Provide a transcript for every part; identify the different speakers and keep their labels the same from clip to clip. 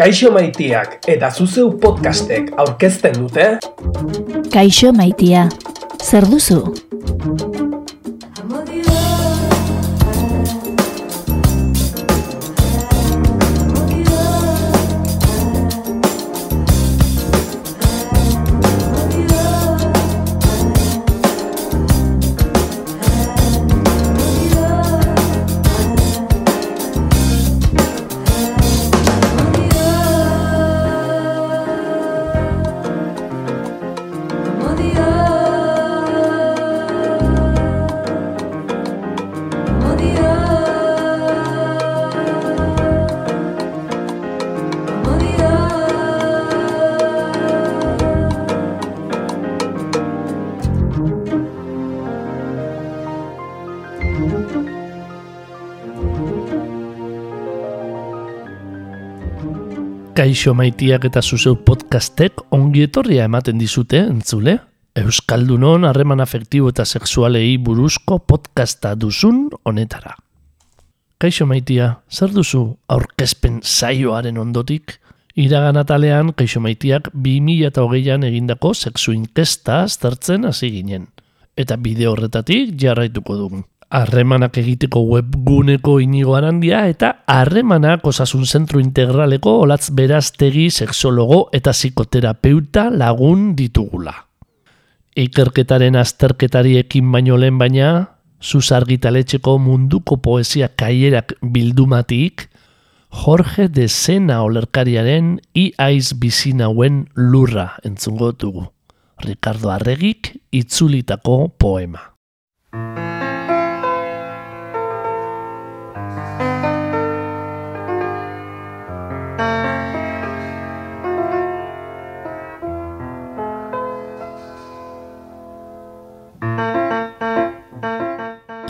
Speaker 1: Kaixo maitiak eta zuzeu podcastek aurkezten dute
Speaker 2: Kaixo maitia, zer duzu?
Speaker 3: Kaixo maitiak eta zuzeu podcastek ongi etorria ematen dizute, entzule? Euskaldunon harreman afektibo eta sexualei buruzko podcasta duzun honetara. Kaixo maitia, zer duzu aurkezpen saioaren ondotik? Iragan atalean, Kaixo maitiak 2008an egindako sexu inkesta aztertzen hasi ginen. Eta bideo horretatik jarraituko dugu harremanak egiteko webguneko inigo arandia eta harremanak osasun zentru integraleko olatz beraztegi sexologo eta psikoterapeuta lagun ditugula. Ikerketaren azterketari ekin baino lehen baina, zuzargitaletxeko munduko poesia kaierak bildumatik, Jorge de Sena olerkariaren iaiz bizinauen lurra entzungo dugu. Ricardo Arregik itzulitako poema.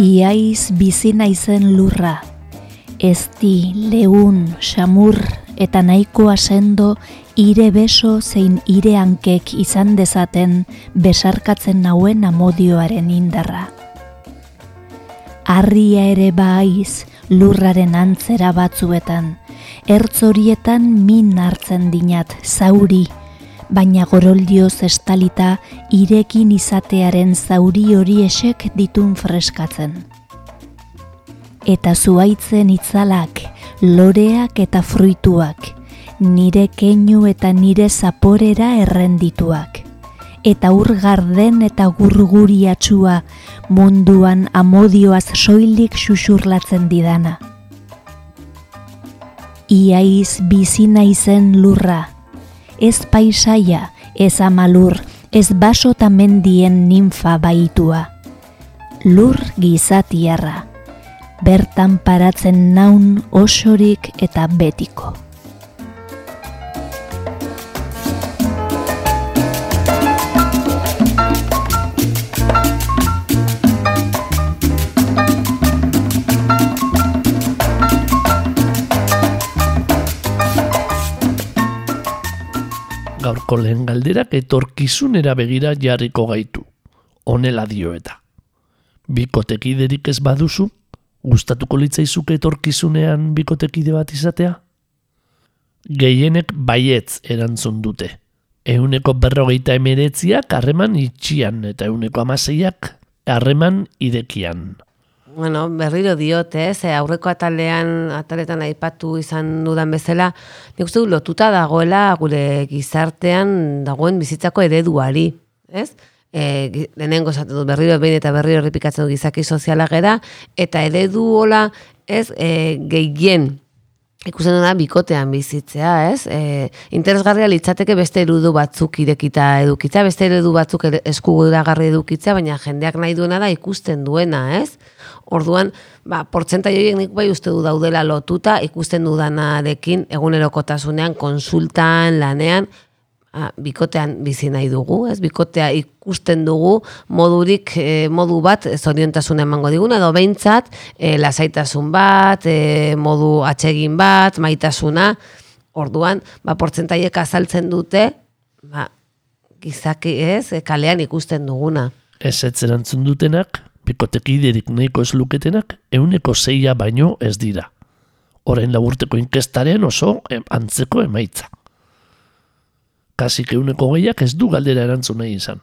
Speaker 2: Iaiz bizi naizen lurra, ezti, leun, xamur eta nahikoa sendo ire beso zein ire hankek izan dezaten besarkatzen nauen amodioaren indarra. Arria ere baiz lurraren antzera batzuetan, ertzorietan min hartzen dinat zauri, baina goroldioz estalita irekin izatearen zauri hori esek ditun freskatzen. Eta zuaitzen itzalak, loreak eta fruituak, nire keinu eta nire zaporera errendituak. Eta ur garden eta gurguri atxua munduan amodioaz soilik xuxurlatzen didana. Iaiz bizina izen lurra, ez paisaia, ez amalur, ez baso mendien ninfa baitua. Lur gizatiarra, bertan paratzen naun osorik eta betiko.
Speaker 3: Gaurko lehen galderak etorkizunera begira jarriko gaitu. Honela dio eta. Bikotekiderik ez baduzu, gustatuko litzaizuke etorkizunean bikotekide bat izatea? Gehienek baietz erantzun dute. Euneko berrogeita emeretziak harreman itxian eta euneko amaseiak harreman idekian.
Speaker 4: Bueno, berriro diot, ez, eh? aurreko atalean, ataletan aipatu izan dudan bezala, nik uste du lotuta dagoela gure gizartean dagoen bizitzako ereduari, ez? E, lehenengo dut berriro behin eta berriro errepikatzen du gizaki soziala gera, eta eredu hola, ez, e, gehien, ikusten da bikotean bizitzea, ez? E, interesgarria litzateke beste erudu batzuk irekita edukitza, beste eredu batzuk eskugu garri edukitza, baina jendeak nahi duena da ikusten duena, ez? Orduan, ba, portzentai horiek nik bai uste du daudela lotuta, ikusten dudanarekin egunerokotasunean, konsultan, lanean, a, bikotean bizi nahi dugu, ez? Bikotea ikusten dugu modurik, e, modu bat, zoriontasun emango diguna, edo behintzat, e, lasaitasun bat, e, modu atsegin bat, maitasuna, orduan, ba, portzentaiek azaltzen dute, ba, gizaki ez, kalean ikusten duguna.
Speaker 3: Ez erantzun dutenak, bikotekiderik nahiko ez luketenak, euneko zeia baino ez dira. orain laburteko inkestaren oso antzeko emaitza. Kasik euneko gehiak ez du galdera erantzun nahi izan.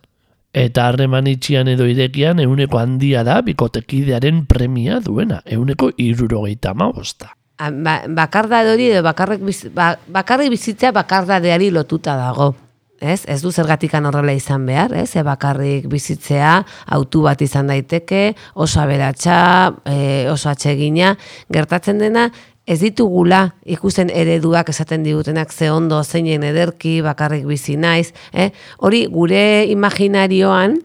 Speaker 3: Eta harreman itxian edo irekian euneko handia da bikotekidearen premia duena, euneko irurogeita maosta.
Speaker 4: Ba, bakardade hori edo bakarrik, biz, ba, bakarrik bizitzea bakardadeari lotuta dago. Ez, ez du zergatikan horrela izan behar, ez, e, bakarrik bizitzea, autu bat izan daiteke, oso aberatsa, e, oso atsegina, gertatzen dena, ez ditugula ikusten ereduak esaten digutenak ze ondo zeinen ederki, bakarrik bizi naiz, eh? hori gure imaginarioan,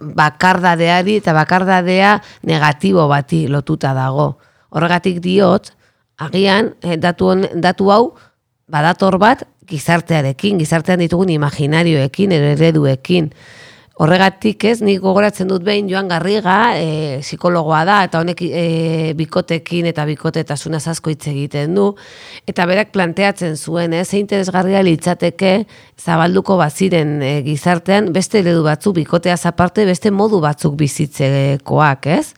Speaker 4: bakardadeari eta bakardadea negatibo bati lotuta dago. Horregatik diot, agian, eh, datu, hon- datu hau, badator bat gizartearekin, gizartean ditugun imaginarioekin, ereduekin. Horregatik ez, nik gogoratzen dut behin Joan Garriga, e, psikologoa da, eta honek e, bikotekin eta bikotetasunaz asko hitz egiten du, eta berak planteatzen zuen, ez, ze interesgarria litzateke zabalduko baziren e, gizartean, beste eredu batzuk, bikoteaz aparte, beste modu batzuk bizitzekoak, ez?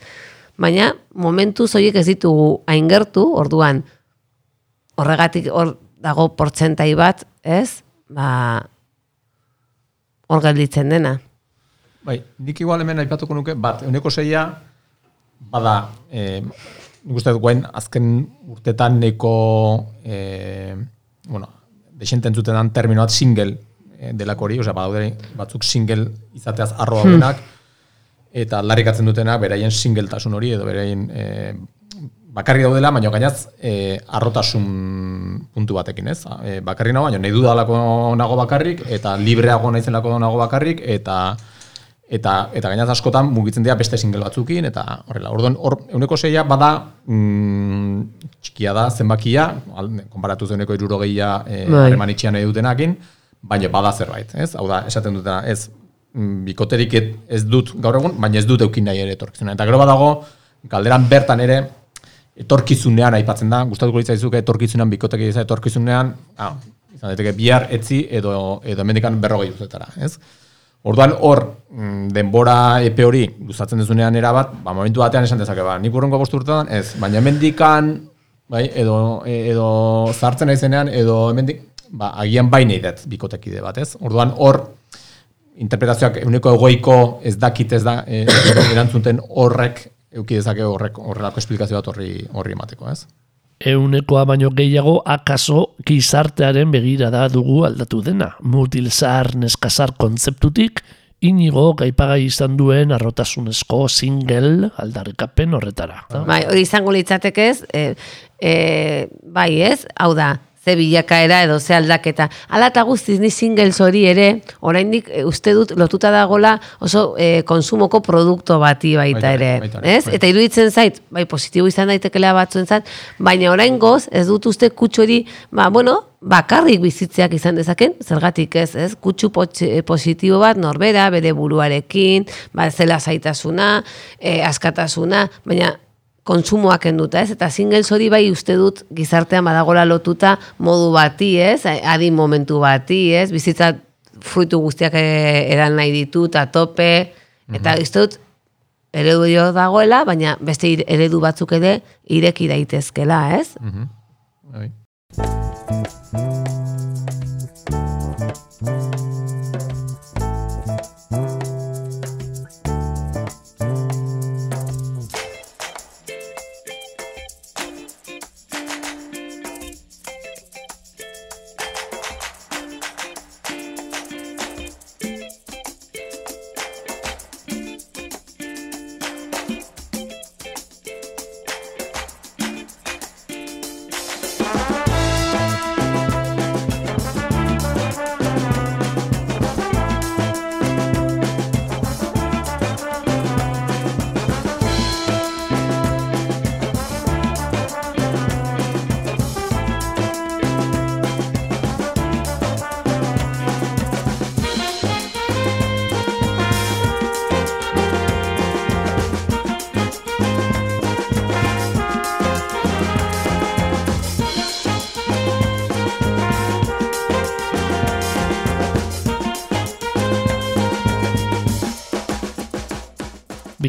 Speaker 4: Baina, momentu zoiek ez ditugu aingertu, orduan, horregatik hor dago portzentai bat, ez? Ba, hor gelditzen dena.
Speaker 5: Bai, nik igual hemen aipatuko nuke, bat, euneko zeia, bada, e, nik uste guen, azken urtetan neko, e, bueno, desenten zutenan terminoat single e, delako hori, osea, badaude batzuk single izateaz arro daudenak, eta aldarrikatzen dutena beraien singletasun hori, edo beraien e, bakarri daudela, baina gainaz e, arrotasun puntu batekin, ez? E, bakarri nago, baina nahi dudalako nago bakarrik, eta libreago naizelako nago bakarrik, eta eta eta gainaz askotan mugitzen dira beste single batzukin eta horrela. Orduan hor euneko seia bada mm, txikia da zenbakia, al- konparatuz euneko 60a eh
Speaker 4: Bai.
Speaker 5: harreman itxian nahi dutenakin, baina bada zerbait, ez? Hau da, esaten dutena, ez mm, bikoterik ez dut gaur egun, baina ez dut eukin nahi ere etorkizunean. Eta gero badago, galderan bertan ere, etorkizunean aipatzen da, gustatuko litzaizuke etorkizunean bikoteki izan etorkizunean, ah, izan daiteke bihar etzi edo edo hemendikan berrogei urtetara, ez? Orduan hor mm, denbora epe hori luzatzen dezunean erabat, ba momentu batean esan dezake ba, nik urrengo bost urtetan ez, baina hemendikan bai, edo edo zartzen naizenean edo hemendik ba agian bai nahi bikotekide bat, ez? Orduan hor interpretazioak euneko egoiko ez dakit ez da e, erantzuten horrek euki dezake horrek horrelako esplikazio bat horri horri emateko, ez?
Speaker 3: Eunekoa baino gehiago akaso gizartearen begirada dugu aldatu dena. Mutilzar neskazar kontzeptutik, inigo gaipagai izan duen arrotasunezko single aldarrikapen horretara.
Speaker 4: Bai, hori izango litzateke ez, e, e, bai ez, hau da, ze bilakaera edo ze aldaketa. Hala eta guztiz ni singles hori ere, oraindik e, uste dut lotuta dagola oso e, konsumoko produkto bati baita,
Speaker 5: Baita ere, baita ere,
Speaker 4: ez?
Speaker 5: bai.
Speaker 4: Eta iruditzen zait, bai, positibo izan daitekela batzuentzat, baina orain goz, ez dut uste kutsu hori, ba, bueno, bakarrik bizitzeak izan dezaken, zergatik ez, ez? Kutsu eh, positibo bat norbera, bere buruarekin, ba, zela zaitasuna, e, askatasuna, baina konsumoak kenduta, ez? Eta singles hori bai uste dut gizartean badagola lotuta modu bati, ez? Adin momentu bati, ez? Bizitza fruitu guztiak eh, eran nahi ditu, eta tope, eta uste dut eredu hori dagoela, baina beste eredu batzuk ere ireki daitezkela, ez?
Speaker 5: Bai.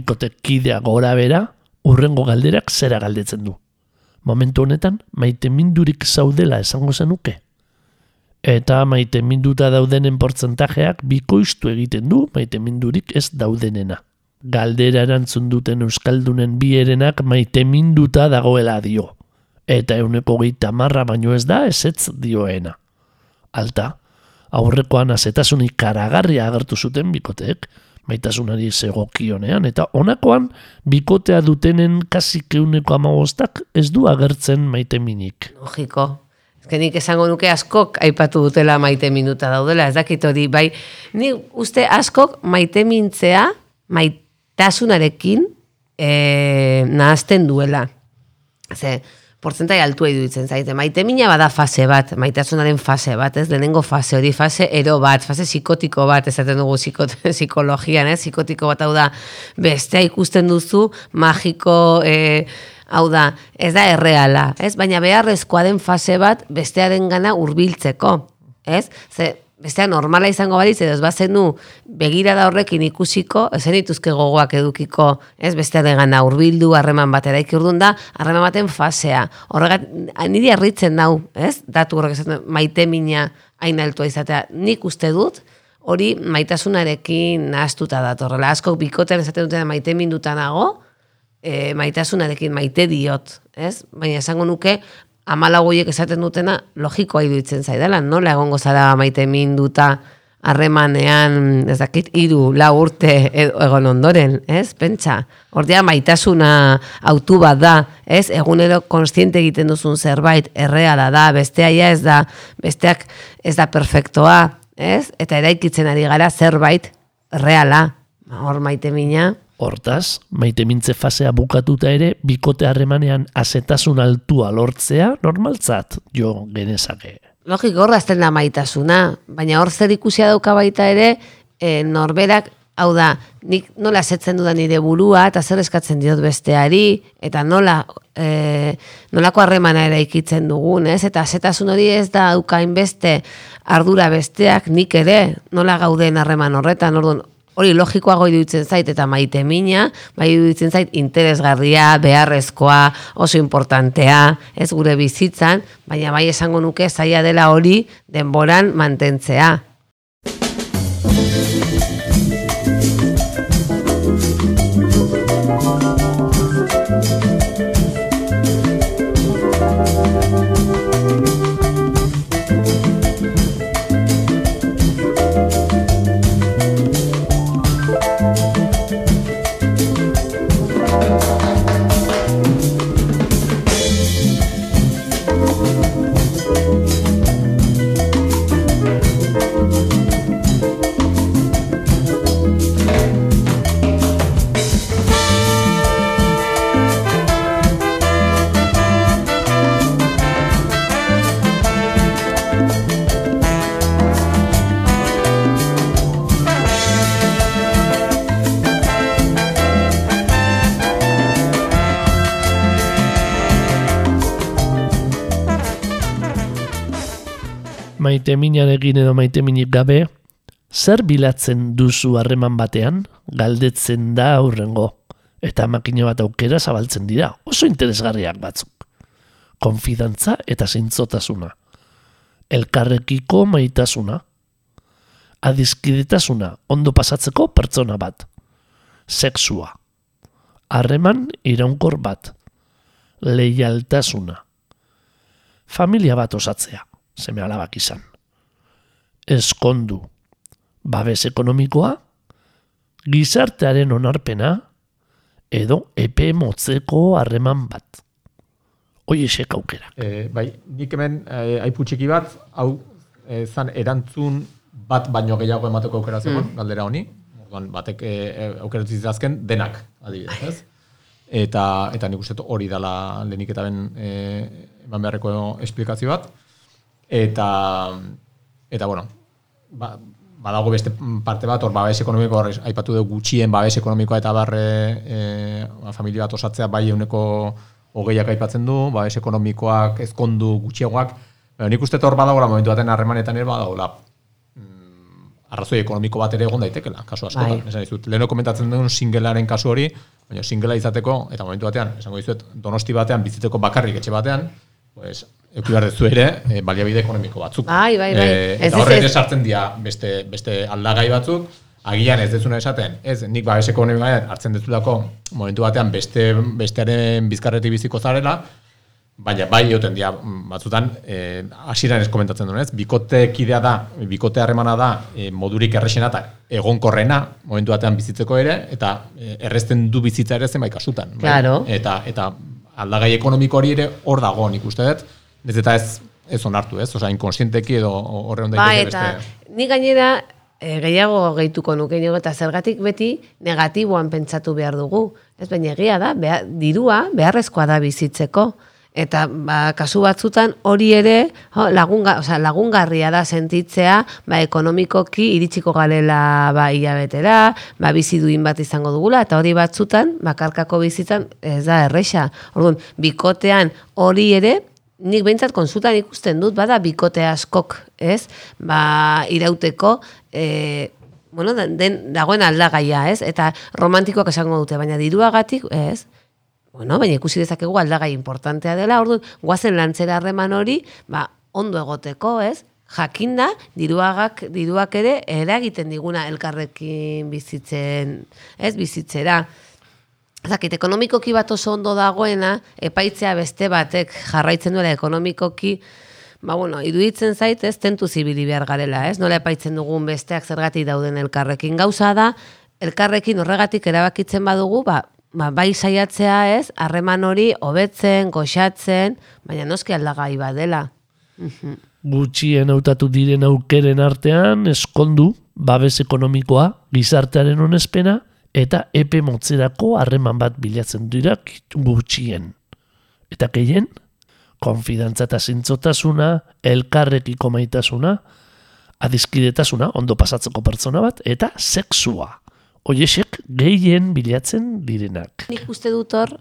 Speaker 3: Bikotekidea gora bera, urrengo galderak zera galdetzen du. Momentu honetan, maite mindurik zaudela esango zenuke. Eta maite minduta daudenen portzentajeak bikoiztu egiten du maite mindurik ez daudenena. Galdera erantzun duten Euskaldunen bierenak maite minduta dagoela dio. Eta euneko geita marra baino ez da esetz dioena. Alta, aurrekoan azetasunik karagarria agertu zuten bikoteek, maitasunari zegokionean, eta honakoan bikotea dutenen kasik euneko amagostak ez du agertzen maite minik.
Speaker 4: Logiko. Ezkenik esango nuke askok aipatu dutela maite minuta daudela, ez dakit hori, bai, ni uste askok maite mintzea, maitasunarekin e, nahazten duela. Ze, portzentai altua iduditzen zaite. Maite mina bada fase bat, maitasunaren fase bat, ez? Lehenengo fase hori, fase ero bat, fase psikotiko bat, esaten dugu psikot, psikologian, ez? Psikotiko bat hau da, bestea ikusten duzu, magiko, e, hau da, ez da erreala, ez? Baina beharrezkoa den fase bat bestearen gana urbiltzeko, ez? Ze, bestea normala izango balitz, edo ez bazenu begirada horrekin ikusiko, ezen dituzke gogoak edukiko, ez bestearen gana urbildu, harreman bat eraiki da, harreman baten fasea. Horregat, niri harritzen nau, ez? Datu horrek esaten, maite mina hain altua izatea. Nik uste dut, hori maitasunarekin nahaztuta datorrela. Asko bikotean esaten duten maite minduta nago, e, maitasunarekin maite diot, ez? Baina esango nuke, amalagoiek esaten dutena logikoa iruditzen zaidala, nola egongo zara maite minduta harremanean, ez dakit, iru, la urte egon ondoren, ez? Pentsa, ordea maitasuna autu bat da, ez? Egunero konstiente egiten duzun zerbait, erreala da, bestea ja ez da, besteak ez da perfektoa, ez? Eta eraikitzen ari gara zerbait reala, hor maite mina,
Speaker 3: Hortaz, maite mintze fasea bukatuta ere, bikote harremanean azetasun altua lortzea normaltzat jo genezake.
Speaker 4: Logiko horra azten da maitasuna, baina hor zer ikusia dauka baita ere, e, norberak, hau da, nik nola setzen dudan nire burua, eta zer eskatzen diot besteari, eta nola, e, nolako harremana ere ikitzen dugun, ez? Eta zetasun hori ez da daukain beste ardura besteak, nik ere, nola gauden harreman horretan, orduan, hori logikoago iruditzen zait eta maite mina, bai iruditzen zait interesgarria, beharrezkoa, oso importantea, ez gure bizitzan, baina bai esango nuke zaila dela hori denboran mantentzea.
Speaker 3: Maite minarekin edo maite minik gabe, zer bilatzen duzu harreman batean, galdetzen da aurrengo, eta makina bat aukera zabaltzen dira, oso interesgarriak batzuk. Konfidantza eta zintzotasuna. Elkarrekiko maitasuna. Adizkidetasuna, ondo pasatzeko pertsona bat. Sexua. Harreman iraunkor bat. Leialtasuna. Familia bat osatzea, seme alabak izan. Eskondu. Babes ekonomikoa, gizartearen onarpena, edo epe motzeko harreman bat. Hoiesek aukera.
Speaker 5: E, bai, nik hemen e, aipu txiki bat, hau e, zan erantzun bat baino gehiago emateko aukera zegoen, galdera honi. Orduan, batek e, e, aukera zitzazken denak, adibidez, ez? Eta, eta nik uste hori dala lehenik eta ben e, eman beharreko esplikazio bat. Eta, eta bueno, ba, badago beste parte bat, hor babes ekonomiko, hor aipatu dugu gutxien babes ekonomikoa eta barre e, familia bat osatzea bai euneko hogeiak aipatzen du, babes ekonomikoak, ezkondu gutxiagoak, Baina nik uste hor badagoela momentu baten harremanetan ere badagoela mm, arrazoi ekonomiko bat ere egon daitekela, kasu askotan.
Speaker 4: Bai.
Speaker 5: Esan dizut, leheno komentatzen duen singelaren kasu hori, baina singela izateko, eta momentu batean, esango dizuet, donosti batean, bizitzeko bakarrik etxe batean, pues, euki behar dezu ere, e, baliabide ekonomiko batzuk.
Speaker 4: Bai, bai, bai.
Speaker 5: E, eta horre ere sartzen dira beste, beste aldagai batzuk, agian ez dezuna esaten, ez, nik babes ekonomikoan hartzen dezulako momentu batean beste, bestearen bizkarretik biziko zarela, Baina bai joten dira batzutan eh hasieran ez komentatzen duen, ez? Bikote kidea da, bikote harremana da e, modurik erresena eta egonkorrena momentu batean bizitzeko ere eta e, errezten du bizitza ere zenbait kasutan. bai?
Speaker 4: Claro.
Speaker 5: Eta eta aldagai ekonomiko hori ere hor dago nik uste dut. Ez eta ez ez onartu, ez? Osea, inkonsienteki edo horre on
Speaker 4: Bai,
Speaker 5: daiteke
Speaker 4: eta
Speaker 5: beste.
Speaker 4: ni gainera e, gehiago gehituko nuke inigo, eta zergatik beti negatiboan pentsatu behar dugu. Ez baina egia da, behar, dirua beharrezkoa da bizitzeko. Eta ba, kasu batzutan hori ere jo, lagunga, osea, lagungarria da sentitzea ba, ekonomikoki iritsiko garela ba, hilabetera, ba, bizi duin bat izango dugula, eta hori batzutan, bakarkako bizitzan ez da erresa. Orduan, bikotean hori ere, nik behintzat konsultan ikusten dut, bada bikote askok, ez? Ba, irauteko, e, bueno, den, dagoen aldagaia, ez? Eta romantikoak esango dute, baina diruagatik, ez? Bueno, baina ikusi dezakegu aldagai importantea dela, orduan, guazen lantzera harreman hori, ba, ondo egoteko, ez? Jakinda, diruagak, diruak ere eragiten diguna elkarrekin bizitzen, ez bizitzera. Zakit, ekonomikoki bat oso ondo dagoena, epaitzea beste batek jarraitzen duela ekonomikoki, ba, bueno, iruditzen zait, ez, tentu zibili behar garela, ez? Nola epaitzen dugun besteak zergatik dauden elkarrekin. Gauza da, elkarrekin horregatik erabakitzen badugu, ba, ba, bai saiatzea, ez, harreman hori hobetzen, goxatzen, baina noski aldagai badela.
Speaker 3: Gutxien hautatu diren aukeren artean eskondu babes ekonomikoa, gizartearen onespena eta epe motzerako harreman bat bilatzen dira gutxien. Eta gehien, konfidantza eta zintzotasuna, elkarrekiko maitasuna, adizkidetasuna, ondo pasatzeko pertsona bat, eta sexua. Oiesek gehien bilatzen direnak.
Speaker 4: Nik uste dut hor,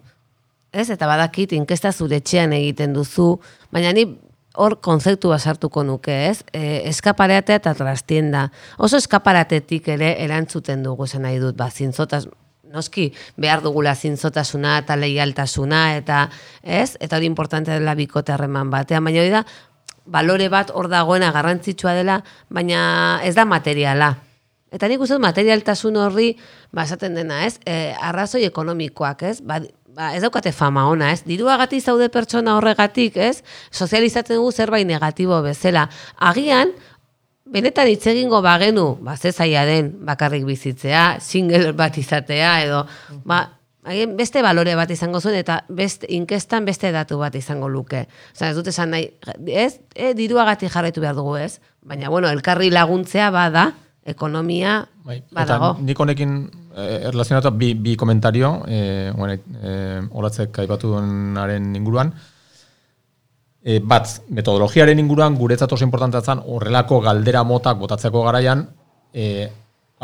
Speaker 4: ez, eta badakit, inkesta zure etxean egiten duzu, baina ni hor konzeptu basartuko nuke, ez? E, eskapareatea eta trastienda. Oso eskaparatetik ere erantzuten dugu zen nahi dut, ba, zintzotas, noski, behar dugula zintzotasuna eta leialtasuna, eta, ez? Eta hori importante dela bikote harreman batean, baina hori da, balore bat hor dagoena garrantzitsua dela, baina ez da materiala. Eta nik uste materialtasun horri, ba, esaten dena, ez? E, arrazoi ekonomikoak, ez? Ba, ba, ez daukate fama ona, ez? Diruagatik zaude pertsona horregatik, ez? Sozializatzen dugu zerbait negatibo bezala. Agian, benetan hitz egingo bagenu, ba, ze zaila den bakarrik bizitzea, single bat izatea, edo, ba, agian beste balore bat izango zuen, eta beste, inkestan beste datu bat izango luke. Osa, ez dut esan nahi, ez? E, diruagatik jarraitu behar dugu, ez? Baina, bueno, elkarri laguntzea bada, ekonomia
Speaker 5: Bai, eta
Speaker 4: badago.
Speaker 5: nik honekin eh, erlazionatu bi, bi komentario, eh, bueno, eh, olatzek aipatu duenaren inguruan. Eh, bat, metodologiaren inguruan guretzat oso importantea zen horrelako galdera motak botatzeko garaian eh,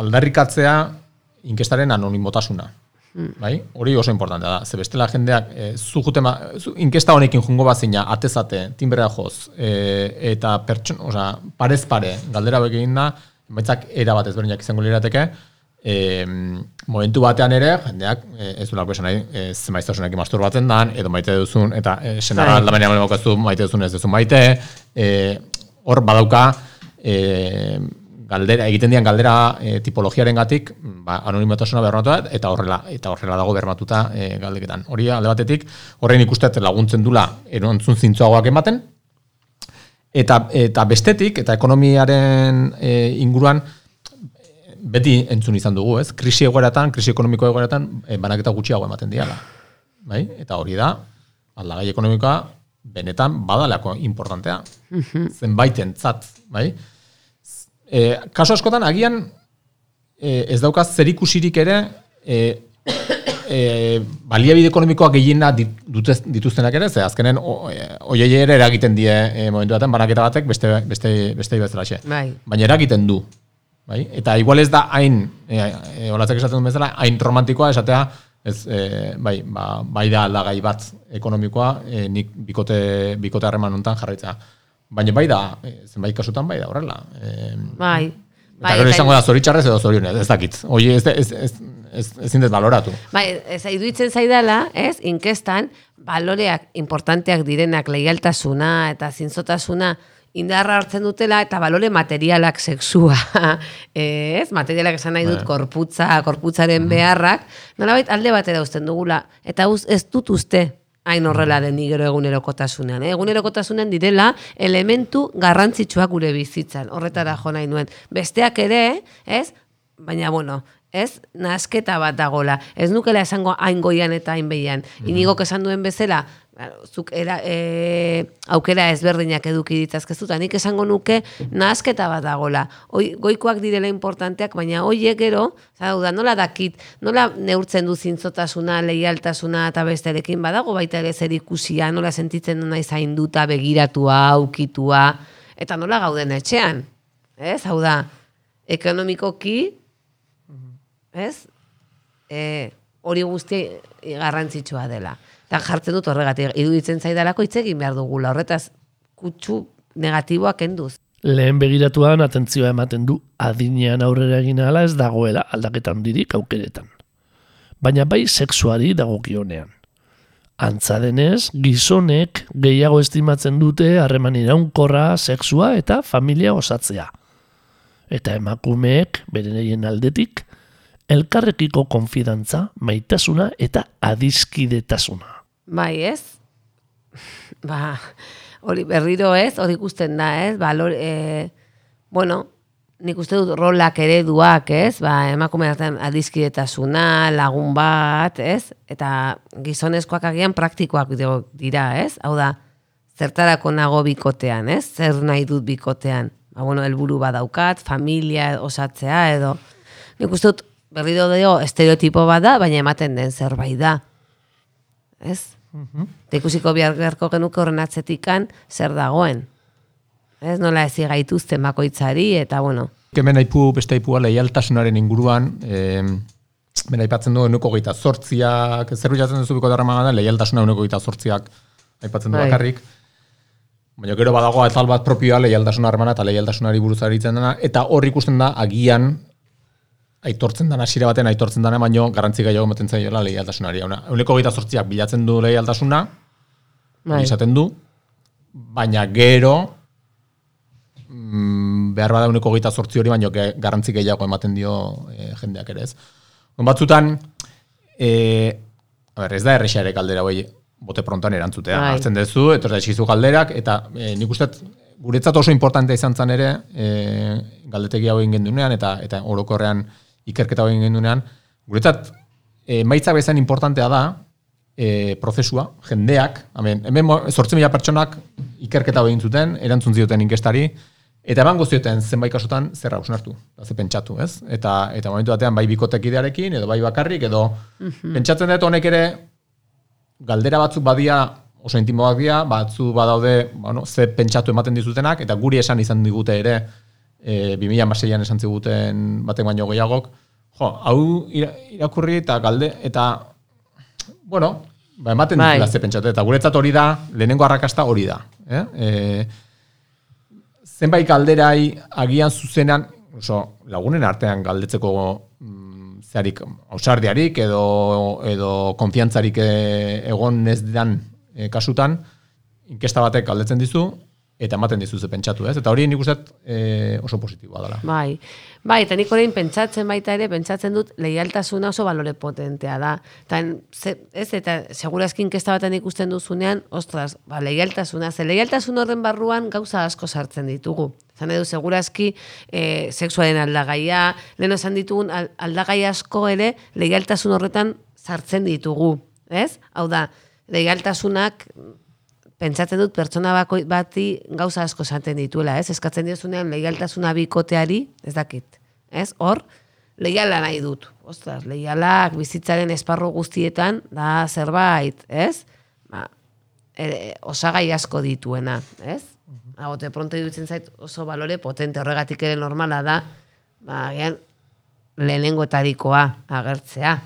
Speaker 5: aldarrikatzea inkestaren anonimotasuna. Bai? Hori oso importantea da. Ze bestela jendeak, e, zu jute ma, zu, inkesta honekin jungo bazina, atezate, timbrea joz, e, eta pertson, oza, parez pare, galdera hauek egin da, emaitzak era bat ezberdinak izango lirateke, e, momentu batean ere, jendeak, e, ez du lako esan nahi, e, ze maiztasunekin masturbatzen dan, edo maite duzun, eta e, senara
Speaker 4: Bai.
Speaker 5: aldamenean maite maite duzun ez duzun maite, e, hor badauka, e, galdera egiten dian galdera e, tipologiaren gatik, ba, anonimotasuna bermatu da, eta horrela, eta horrela dago bermatuta e, galdeketan. Hori alde batetik, horrein ikustet laguntzen dula erantzun zintzoagoak ematen, eta, eta bestetik, eta ekonomiaren e, inguruan, beti entzun izan dugu, ez? Krisi egoeratan, krisi ekonomiko egoeratan, e, banaketa gutxiago ematen diala. Bai? Eta hori da, aldagai ekonomikoa benetan badalako importantea. Zenbaitentzat, bai? E, kaso askotan, agian e, ez daukaz zerikusirik ere e, e, baliabide ekonomikoak gehiena dituztenak ere, ze azkenen e, oiei ere eragiten die e, momentu baten banaketa batek beste, beste, beste bezalaxe.
Speaker 4: Bai.
Speaker 5: Baina eragiten du. Bai? Eta igual ez da hain, e, e, esaten duen bezala, hain romantikoa esatea, ez, e, bai, ba, bai da aldagai bat ekonomikoa, e, nik bikote, bikote harreman honetan jarraitzea. Baina bai da, e, zenbait kasutan bai da horrela. E,
Speaker 4: Bai. Bai,
Speaker 5: eta gero
Speaker 4: eta-
Speaker 5: izango da zoritxarrez edo zorionez, ez dakit. Hoi ez, ez, ez, ez, ezin dut baloratu.
Speaker 4: Bai, ez iruditzen zaidala, ez, inkestan, baloreak importanteak direnak leialtasuna eta zintzotasuna indarra hartzen dutela eta balore materialak sexua, ez, materialak esan nahi dut
Speaker 5: Bai.
Speaker 4: korputza, korputzaren beharrak, nolabait alde batera uzten dugula, eta uz, ez dut uste hain horrela den gero egunerokotasunean. Eh? Egunerokotasunean direla elementu garrantzitsuak gure bizitzan, horretara jo nahi nuen. Besteak ere, ez, baina bueno, ez, nasketa bat dagola. Ez nukela esango hain goian eta hain behian. Inigok esan duen bezala, zuk era, e, aukera ezberdinak eduki ditzazkezu, eta nik esango nuke nasketa bat dagola. Hoi, goikoak direla importanteak, baina hoiek gero, zara, da, nola dakit, nola neurtzen du zintzotasuna, leialtasuna eta besterekin badago baita ere zer ikusia, nola sentitzen du nahi zainduta, begiratua, aukitua, eta nola gauden etxean. Ez, hau da, ekonomikoki, ez? E, hori guzti garrantzitsua dela. Eta jartzen dut horregatik, iruditzen zaidalako hitz egin behar dugula, horretaz kutsu negatiboak enduz.
Speaker 3: Lehen begiratuan atentzioa ematen du adinean aurrera egin ahala ez dagoela aldaketa handirik aukeretan. Baina bai sexuari dagokionean. Antza denez, gizonek gehiago estimatzen dute harreman iraunkorra, sexua eta familia osatzea. Eta emakumeek, beren aldetik, elkarrekiko konfidantza, maitasuna eta adiskidetasuna.
Speaker 4: Bai, ez? Ba, hori berriro ez, hori ikusten da, ez? Balor, e, bueno, nik uste dut rolak ereduak, ez? Ba, emakume artean adizkidetasuna, lagun bat, ez? Eta gizonezkoak agian praktikoak dira, ez? Hau da, zertarako nago bikotean, ez? Zer nahi dut bikotean? Ba, bueno, helburu badaukat, familia osatzea edo... Nik uste dut berriro dio estereotipo bat da, baina ematen den zerbait da. Ez? Eta ikusiko behar beharko genuke horren atzetikan zer dagoen. Ez nola ezi gaituzten bakoitzari, eta bueno,
Speaker 5: Hemen aipu, beste aipua leialtasunaren inguruan, eh, ben aipatzen du enuko geita sortziak, zer bilatzen duzu biko da, leialtasuna enuko geita sortziak aipatzen du
Speaker 4: Bai.
Speaker 5: bakarrik. Baina gero badago atal bat propioa leialtasuna harremana eta leialtasunari buruz aritzen dena, eta hor ikusten da agian aitortzen dana, hasiera baten aitortzen dana, baino garrantzi gehiago ematen zaiola leialtasunari. Una, euneko geita sortziak bilatzen du leialtasuna,
Speaker 4: bai.
Speaker 5: izaten du, baina gero mm, behar bada uneko geita sortzi hori, baino ge, garrantzi gehiago ematen dio e, jendeak ere ez. Batzutan, e, a ber, ez da erresa ere galdera hoi bote prontoan erantzutea.
Speaker 4: Bai.
Speaker 5: Hartzen duzu, etorra eskizu galderak, eta e, nik uste guretzat oso importante izan zen ere, e, galdetegi hau egin gendunean, eta, eta orokorrean ikerketa egin gendunean, guretzat, e, maitzak bezain importantea da, e, prozesua, jendeak, hemen, hemen zortzi mila pertsonak ikerketa egin zuten, erantzun zioten inkestari, eta eman zioten zenbait kasutan zer hausnartu, da ze pentsatu, ez? Eta, eta momentu batean bai bikotekidearekin, edo bai bakarrik, edo pentsatzen dut honek ere galdera batzuk badia oso intimoak dira, batzu badaude, bueno, ze pentsatu ematen dizutenak, eta guri esan izan digute ere, e, 2006an esan ziguten batek baino gehiagok, jo, hau ira- irakurri eta galde, eta, bueno, ba, ematen
Speaker 4: Bai.
Speaker 5: dizula ze pentsatu, eta guretzat hori da, lehenengo arrakasta hori da. Eh? E, zenbait galderai agian zuzenan, oso, lagunen artean galdetzeko mm, zearik ausardiarik edo, edo konfiantzarik eh, egon ez dan eh, kasutan, inkesta batek galdetzen dizu, eta ematen dizu pentsatu, ez? Eta hori nik uste dut, eh, oso positiboa dela.
Speaker 4: Bai, bai, eta nik orain pentsatzen baita ere, pentsatzen dut leialtasuna oso balore potentea da. Eta, ez, eta segurazki inkesta baten ikusten duzunean, ostras, ba, leialtasuna, ze leialtasun horren barruan gauza asko sartzen ditugu. Zan edu, segurazki, e, sexuaren aldagaia, lehen esan ditugun al- aldagai asko ere, leialtasun horretan sartzen ditugu, ez? Hau da, leialtasunak pentsatzen dut pertsona bako bati gauza asko esaten dituela, ez? Eskatzen diozunean leialtasuna bikoteari, ez dakit, ez? Hor, leiala nahi dut. Ostras, leialak bizitzaren esparru guztietan da zerbait, ez? Ba, e, osagai asko dituena, ez? Hau, de pronto iruditzen zait oso balore potente horregatik ere normala da, ba, agian, lehenengoetarikoa agertzea.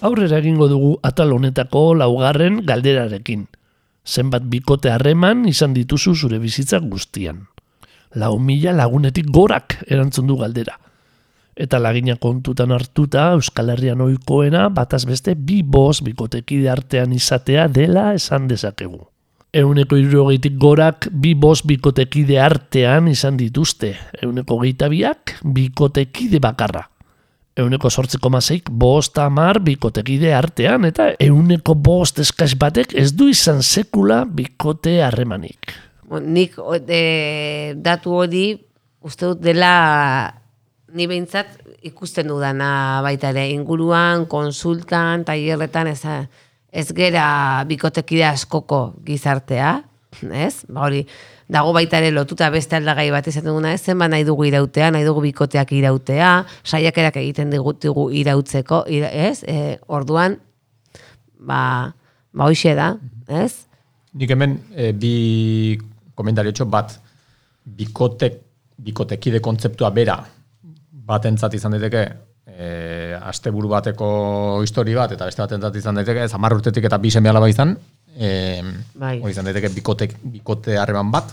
Speaker 3: Aurrera egingo dugu atal honetako laugarren galderarekin. Zenbat bikote harreman izan dituzu zure bizitzak guztian. Lau mila lagunetik gorak erantzun du galdera. Eta lagina kontutan hartuta Euskal Herrian ohikoena bataz beste bi bost bikotekide artean izatea dela esan dezakegu. Euneko irrogeitik gorak bi bost bikotekide artean izan dituzte. Euneko geitabiak bikotekide bakarra. Euneko sortzeko mazeik bost amar bikotekide artean eta euneko bost eskaz batek ez du izan sekula bikote harremanik.
Speaker 4: Nik o- e, datu hori uste dut dela ni behintzat ikusten dudana baita ere inguruan, konsultan, tailerretan ez, ez gera bikotekide askoko gizartea, ez? Ba hori, dago baita ere lotuta beste aldagai bat izan duguna, ez zenba nahi dugu irautea, nahi dugu bikoteak irautea, saiakerak egiten digutigu irautzeko, ira, ez? E, orduan, ba, ba hoxe da, ez?
Speaker 5: Nik hemen e, bi komentariotxo bat bikotek, bikotekide kontzeptua bera batentzat izan daiteke e, asteburu bateko histori bat eta beste batentzat izan daiteke ez hamar urtetik eta bi seme alaba izan e,
Speaker 4: Bai.
Speaker 5: hori izan daiteke bikotek, bikote harreman bat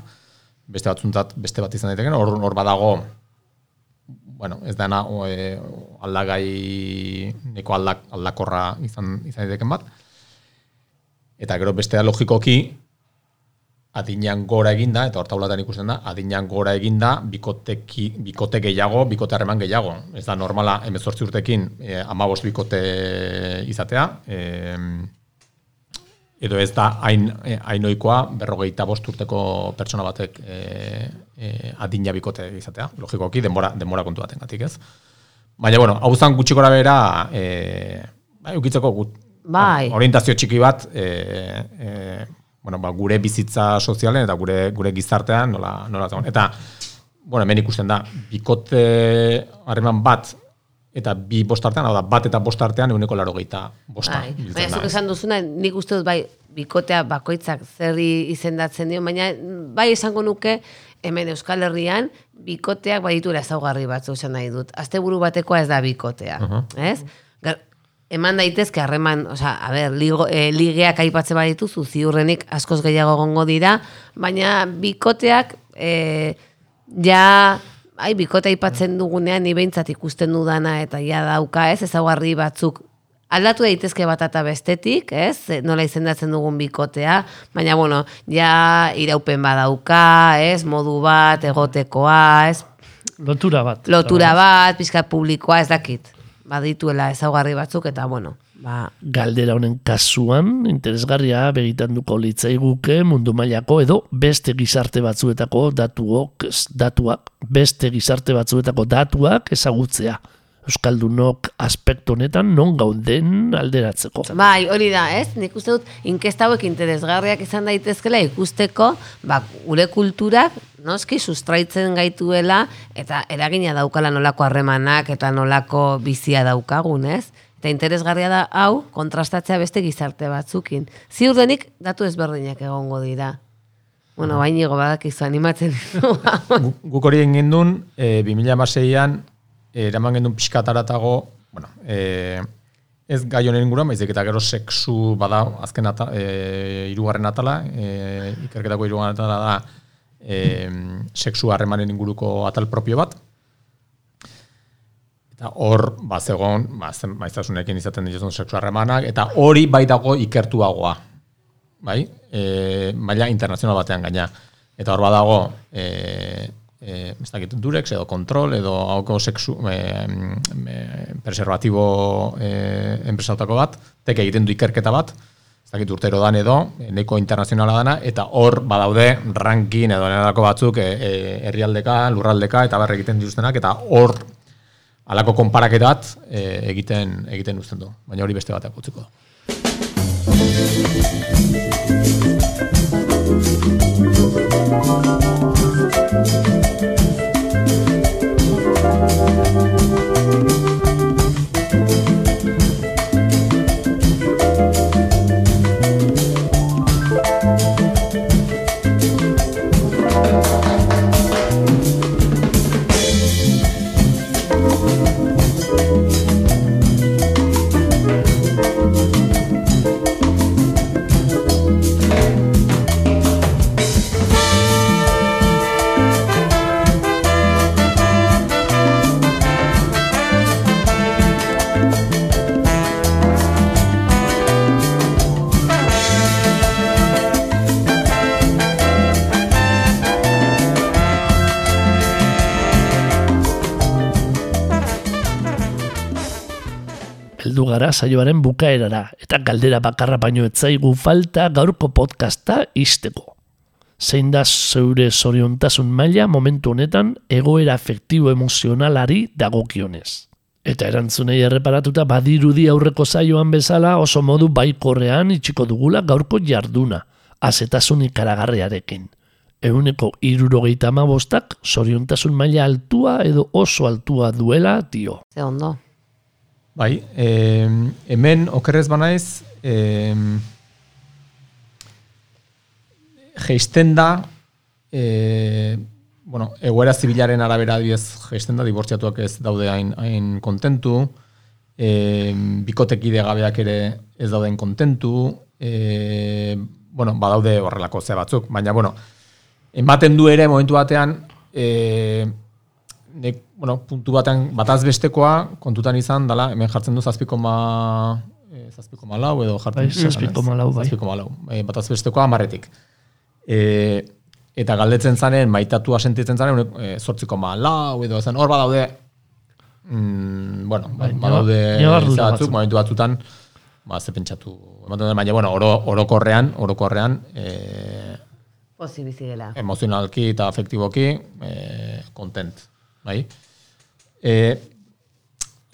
Speaker 5: beste batzuntzat beste bat izan daiteke hor, hor badago bueno, ez dena o, e, aldagai neko aldak, aldakorra izan, izan daiteken bat eta gero bestea logikoki adinean gora eginda, eta hortaulatan ikusten da, adinean gora eginda, bikoteki, bikote gehiago, bikote harreman gehiago. Ez da normala, emezortzi urtekin, e, amabost bikote izatea, e, edo ez da hain, eh, hain ohikoa berrogeita bost urteko pertsona batek e, e, adina bikote izatea. Logikoki, denbora, denbora kontu baten gatik, ez? Baina, bueno, hau zan gutxi gora bera, e, bai, ukitzeko gut,
Speaker 4: Bai.
Speaker 5: orientazio txiki bat, e, e, bueno, ba, gure bizitza sozialen eta gure gure gizartean nola nola zegoen. Eta bueno, hemen ikusten da bikote harreman bat eta bi bost artean, hau da, bat eta bost artean eguneko laro gehieta bosta.
Speaker 4: Bai, baina zuk esan duzuna, nik uste dut bai, bikotea bakoitzak zerri izendatzen dio, baina bai esango nuke, hemen Euskal Herrian, bikoteak badituela ezaugarri batzu esan nahi dut. Asteburu batekoa ez da bikotea, ez? Gar, eman daitezke harreman, osea, a ber, ligo, e, ligeak aipatzen badituzu, ziurrenik askoz gehiago egongo dira, baina bikoteak e, ja ai, bikote aipatzen dugunean ni behintzat ikusten dudana eta ja dauka, ez, ezaugarri batzuk aldatu daitezke bat eta bestetik, ez, nola izendatzen dugun bikotea, baina, bueno, ja iraupen badauka, ez, modu bat, egotekoa, ez,
Speaker 3: Lotura bat.
Speaker 4: lotura bat, pizka publikoa, ez dakit, badituela ezaugarri batzuk, eta, bueno, ba,
Speaker 3: Galdera honen kasuan, interesgarria begitanduko litzaiguke mundu mailako edo beste gizarte batzuetako datuok, datuak, beste gizarte batzuetako datuak ezagutzea. Euskaldunok aspektu honetan non gauden alderatzeko.
Speaker 4: Bai, hori da, ez? Nik uste dut inkesta hauek interesgarriak izan daitezkela ikusteko, ba, gure kulturak noski sustraitzen gaituela eta eragina daukala nolako harremanak eta nolako bizia daukagun, ez? Eta interesgarria da hau kontrastatzea beste gizarte batzukin. Ziur denik datu ezberdinak egongo dira. Bueno, bainigo badakizu animatzen
Speaker 5: Guk hori egin gendun, e, 2006an, eraman gendun pixkataratago, bueno, e, ez gai honen inguruan, baizik eta gero sexu bada azken ata, e, irugarren atala, e, ikerketako irugarren atala da e, sexu harremanen inguruko atal propio bat. Eta hor, ba, zegoen, ba, maiztasunekin izaten dituzun sexu harremanak, eta hori bai dago ikertuagoa bai, e, maila internazional batean gaina. Eta hor badago, e, e, ez dakit, durex edo kontrol edo hauko sexu, e, e, preservatibo e, enpresautako bat, tek egiten du ikerketa bat, ez dakit urtero dan edo, e, neko internazionala dana, eta hor badaude ranking edo nerako batzuk e, e, herrialdeka, lurraldeka, eta barre egiten dituztenak, eta hor halako konparaketa bat e, egiten egiten uzten du. Baina hori beste bateak utziko da.
Speaker 3: Heldu gara saioaren bukaerara, eta galdera bakarra baino etzaigu falta gaurko podcasta isteko. Zein da zeure zoriontasun maila momentu honetan egoera afektibo emozionalari dagokionez. Eta erantzunei erreparatuta badirudi aurreko saioan bezala oso modu baikorrean itxiko dugula gaurko jarduna, azetasun ikaragarriarekin. Euneko irurogeita bostak zoriontasun maila altua edo oso altua duela dio.
Speaker 4: Ze ondo.
Speaker 5: Bai, eh, hemen okerrez banaiz, eh, geisten da, eh, bueno, egoera zibilaren arabera adibidez geisten da, dibortziatuak ez daude hain, hain kontentu, eh, bikotekide gabeak ere ez dauden kontentu, eh, bueno, badaude horrelako ze batzuk, baina, bueno, ematen du ere momentu batean, eh, nek, bueno, puntu batean bataz bestekoa kontutan izan dala, hemen jartzen du zazpiko ma, e, zazpiko ma lau edo jartzen
Speaker 3: Bai, zazpiko ma lau, bai.
Speaker 5: Zazpiko ma lau. E, bataz bestekoa amarretik. E, eta galdetzen zanen, maitatua sentitzen zanen, e, zortziko ma lau edo zen, hor badaude, mm, bueno,
Speaker 3: Bai,
Speaker 5: badaude
Speaker 3: ñabardura
Speaker 5: ze
Speaker 3: batzuk.
Speaker 5: batzuk, momentu batzutan, ba, ze pentsatu, ematen baina, bueno, oro, orokorrean, orokorrean, e,
Speaker 4: Pozi bizi dela.
Speaker 5: emozionalki eta afektiboki e, content, bai? E,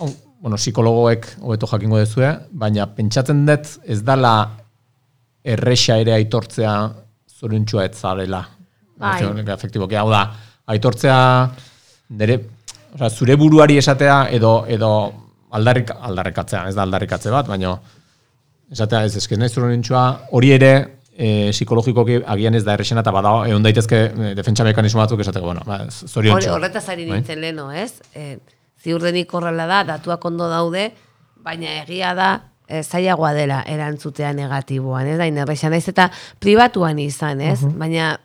Speaker 5: on, bueno, psikologoek hobeto jakingo dezue, baina pentsatzen dut ez dala erresa ere aitortzea zoriontsua ez zarela.
Speaker 4: Bai.
Speaker 5: Afektiboki, hau da, aitortzea nere, osea, zure buruari esatea edo edo aldarrik, aldarrikatzea, ez da aldarrikatze bat, baina esatea ez eske naiz zoriontsua hori ere e, psikologikoki agian ez da errexena eta bada egon daitezke e, defentsa mekanismo batzuk esateko, bueno, ba,
Speaker 4: Hor,
Speaker 5: zoriontsua.
Speaker 4: horretaz ari
Speaker 5: Bai?
Speaker 4: nintzen leno, ez? E, ziurdenik horrela da, datuak ondo daude, baina egia da, e, zailagoa dela erantzutea negatiboan, ez da, inerrexan naiz eta pribatuan izan, ez? Baina,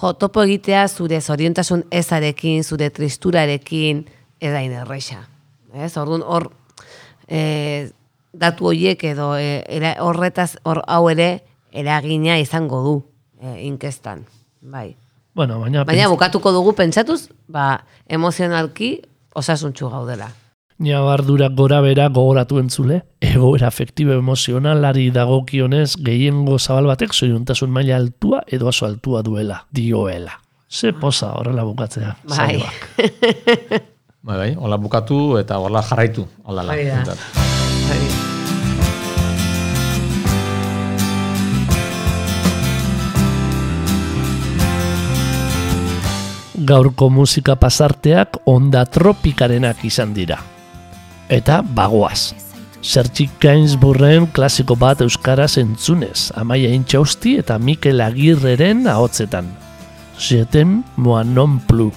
Speaker 4: jo, topo egitea zure zoriontasun ezarekin, zure tristurarekin, ez da inerrexa. Ez? Orduan, hor, e, datu horiek edo e, era, horretaz, hor, hau ere, eragina izango du e, inkestan. Bai.
Speaker 3: Bueno, baina,
Speaker 4: Baina bukatuko dugu pentsatuz, ba, emozionalki osasuntxu gaudela.
Speaker 3: Ñabardura gora bera gogoratu entzule, egoera afektibo emozionalari dagokionez gehiengo zabal batek zoriontasun maila altua edo oso altua duela, dioela. Ze poza horrela bukatzea.
Speaker 4: Bai.
Speaker 5: Bai, bai, hola bukatu eta hola jarraitu. Hola,
Speaker 4: Hori
Speaker 3: Gaurko musika pasarteak onda tropikarenak izan dira. Eta bagoaz. Sertxik Gainsbourren klasiko bat euskaraz entzunez, Amaia Intxausti eta Mikel Agirreren ahotzetan. Jetem moa non plu.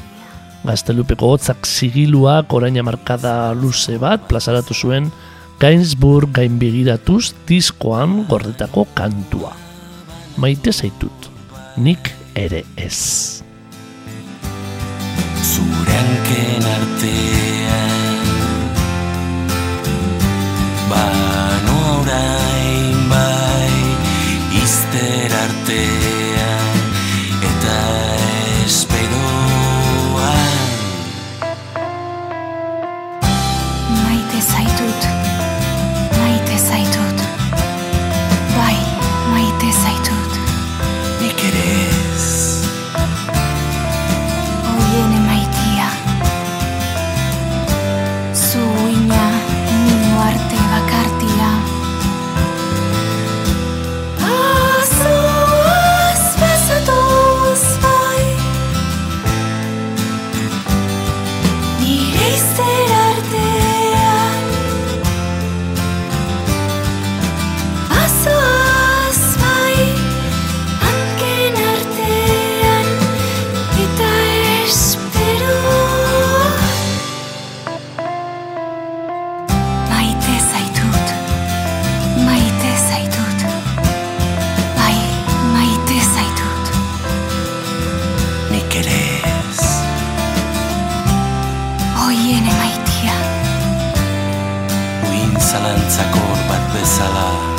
Speaker 3: Gaztelupeko hotzak zigiluak orain markada luze bat plazaratu zuen Gainsbourg gainbegiratuz diskoan gordetako kantua. Maite zaitut, nik ere ez.
Speaker 6: Zuranken artean. Bano zalantzakor bat bezala